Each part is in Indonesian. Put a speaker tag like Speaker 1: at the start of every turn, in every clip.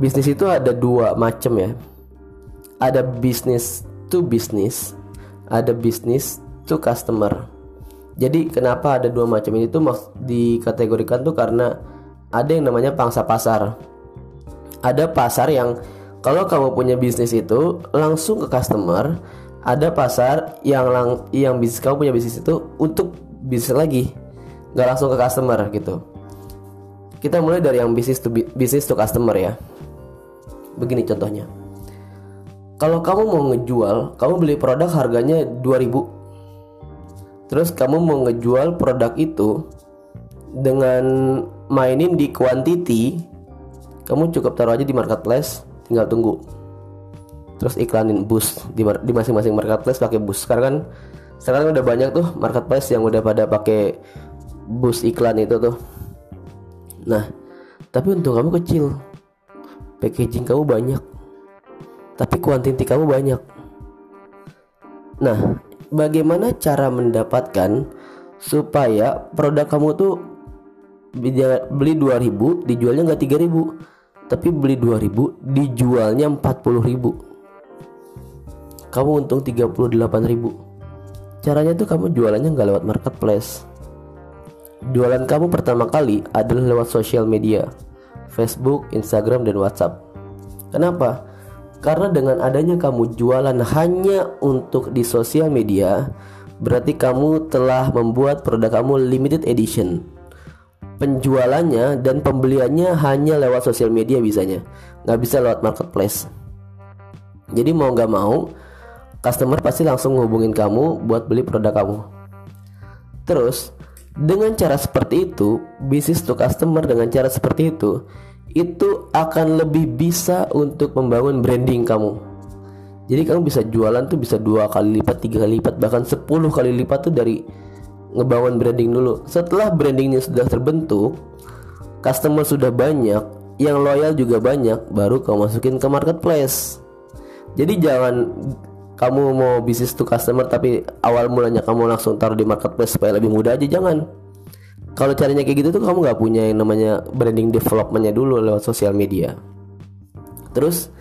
Speaker 1: bisnis itu ada dua macam ya. Ada bisnis to business ada bisnis to customer. Jadi kenapa ada dua macam ini tuh dikategorikan tuh karena ada yang namanya pangsa pasar. Ada pasar yang kalau kamu punya bisnis itu langsung ke customer ada pasar yang lang yang bisnis kamu punya bisnis itu untuk bisnis lagi nggak langsung ke customer gitu. Kita mulai dari yang bisnis to bisnis to customer ya begini contohnya. Kalau kamu mau ngejual kamu beli produk harganya 2000 terus kamu mau ngejual produk itu dengan mainin di quantity kamu cukup taruh aja di marketplace tinggal tunggu. Terus iklanin bus di, masing-masing marketplace pakai bus. Sekarang kan sekarang kan udah banyak tuh marketplace yang udah pada pakai bus iklan itu tuh. Nah tapi untung kamu kecil packaging kamu banyak. Tapi kuantiti kamu banyak. Nah bagaimana cara mendapatkan supaya produk kamu tuh beli 2000 dijualnya nggak 3000 tapi beli 2000 dijualnya 40000 kamu untung 38 ribu. Caranya tuh kamu jualannya nggak lewat marketplace. Jualan kamu pertama kali adalah lewat sosial media Facebook, Instagram, dan WhatsApp kenapa? karena dengan adanya kamu jualan hanya untuk di sosial media berarti kamu telah membuat produk kamu limited edition penjualannya dan pembeliannya hanya lewat sosial media bisanya nggak bisa lewat marketplace jadi mau nggak mau customer pasti langsung ngehubungin kamu buat beli produk kamu. Terus, dengan cara seperti itu, bisnis to customer dengan cara seperti itu, itu akan lebih bisa untuk membangun branding kamu. Jadi kamu bisa jualan tuh bisa dua kali lipat, tiga kali lipat, bahkan sepuluh kali lipat tuh dari ngebangun branding dulu. Setelah brandingnya sudah terbentuk, customer sudah banyak, yang loyal juga banyak, baru kamu masukin ke marketplace. Jadi jangan kamu mau bisnis to customer tapi awal mulanya kamu langsung taruh di marketplace supaya lebih mudah aja jangan. Kalau caranya kayak gitu tuh kamu nggak punya yang namanya branding developmentnya dulu lewat sosial media. Terus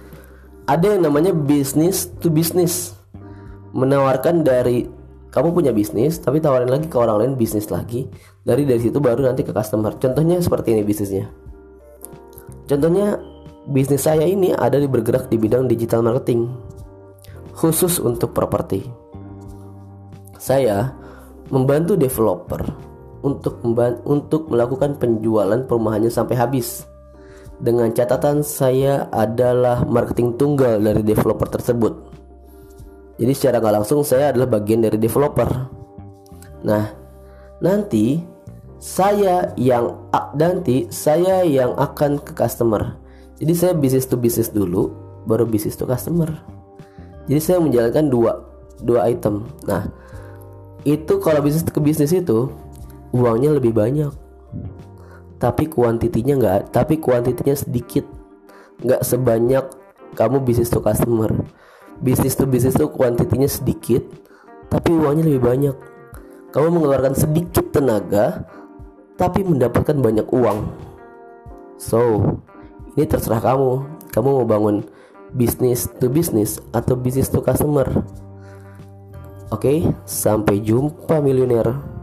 Speaker 1: ada yang namanya bisnis to business. Menawarkan dari kamu punya bisnis tapi tawarin lagi ke orang lain bisnis lagi. Dari dari situ baru nanti ke customer. Contohnya seperti ini bisnisnya. Contohnya bisnis saya ini ada di bergerak di bidang digital marketing khusus untuk properti. Saya membantu developer untuk untuk melakukan penjualan perumahannya sampai habis. Dengan catatan saya adalah marketing tunggal dari developer tersebut. Jadi secara nggak langsung saya adalah bagian dari developer. Nah, nanti saya yang nanti saya yang akan ke customer. Jadi saya bisnis to bisnis dulu, baru bisnis to customer jadi saya menjalankan dua dua item. Nah itu kalau bisnis ke bisnis itu uangnya lebih banyak. Tapi kuantitinya enggak tapi kuantitinya sedikit. Nggak sebanyak kamu bisnis to customer. Bisnis to bisnis tuh kuantitinya sedikit tapi uangnya lebih banyak. Kamu mengeluarkan sedikit tenaga tapi mendapatkan banyak uang. So ini terserah kamu. Kamu mau bangun bisnis to bisnis atau bisnis to customer. Oke, sampai jumpa milioner.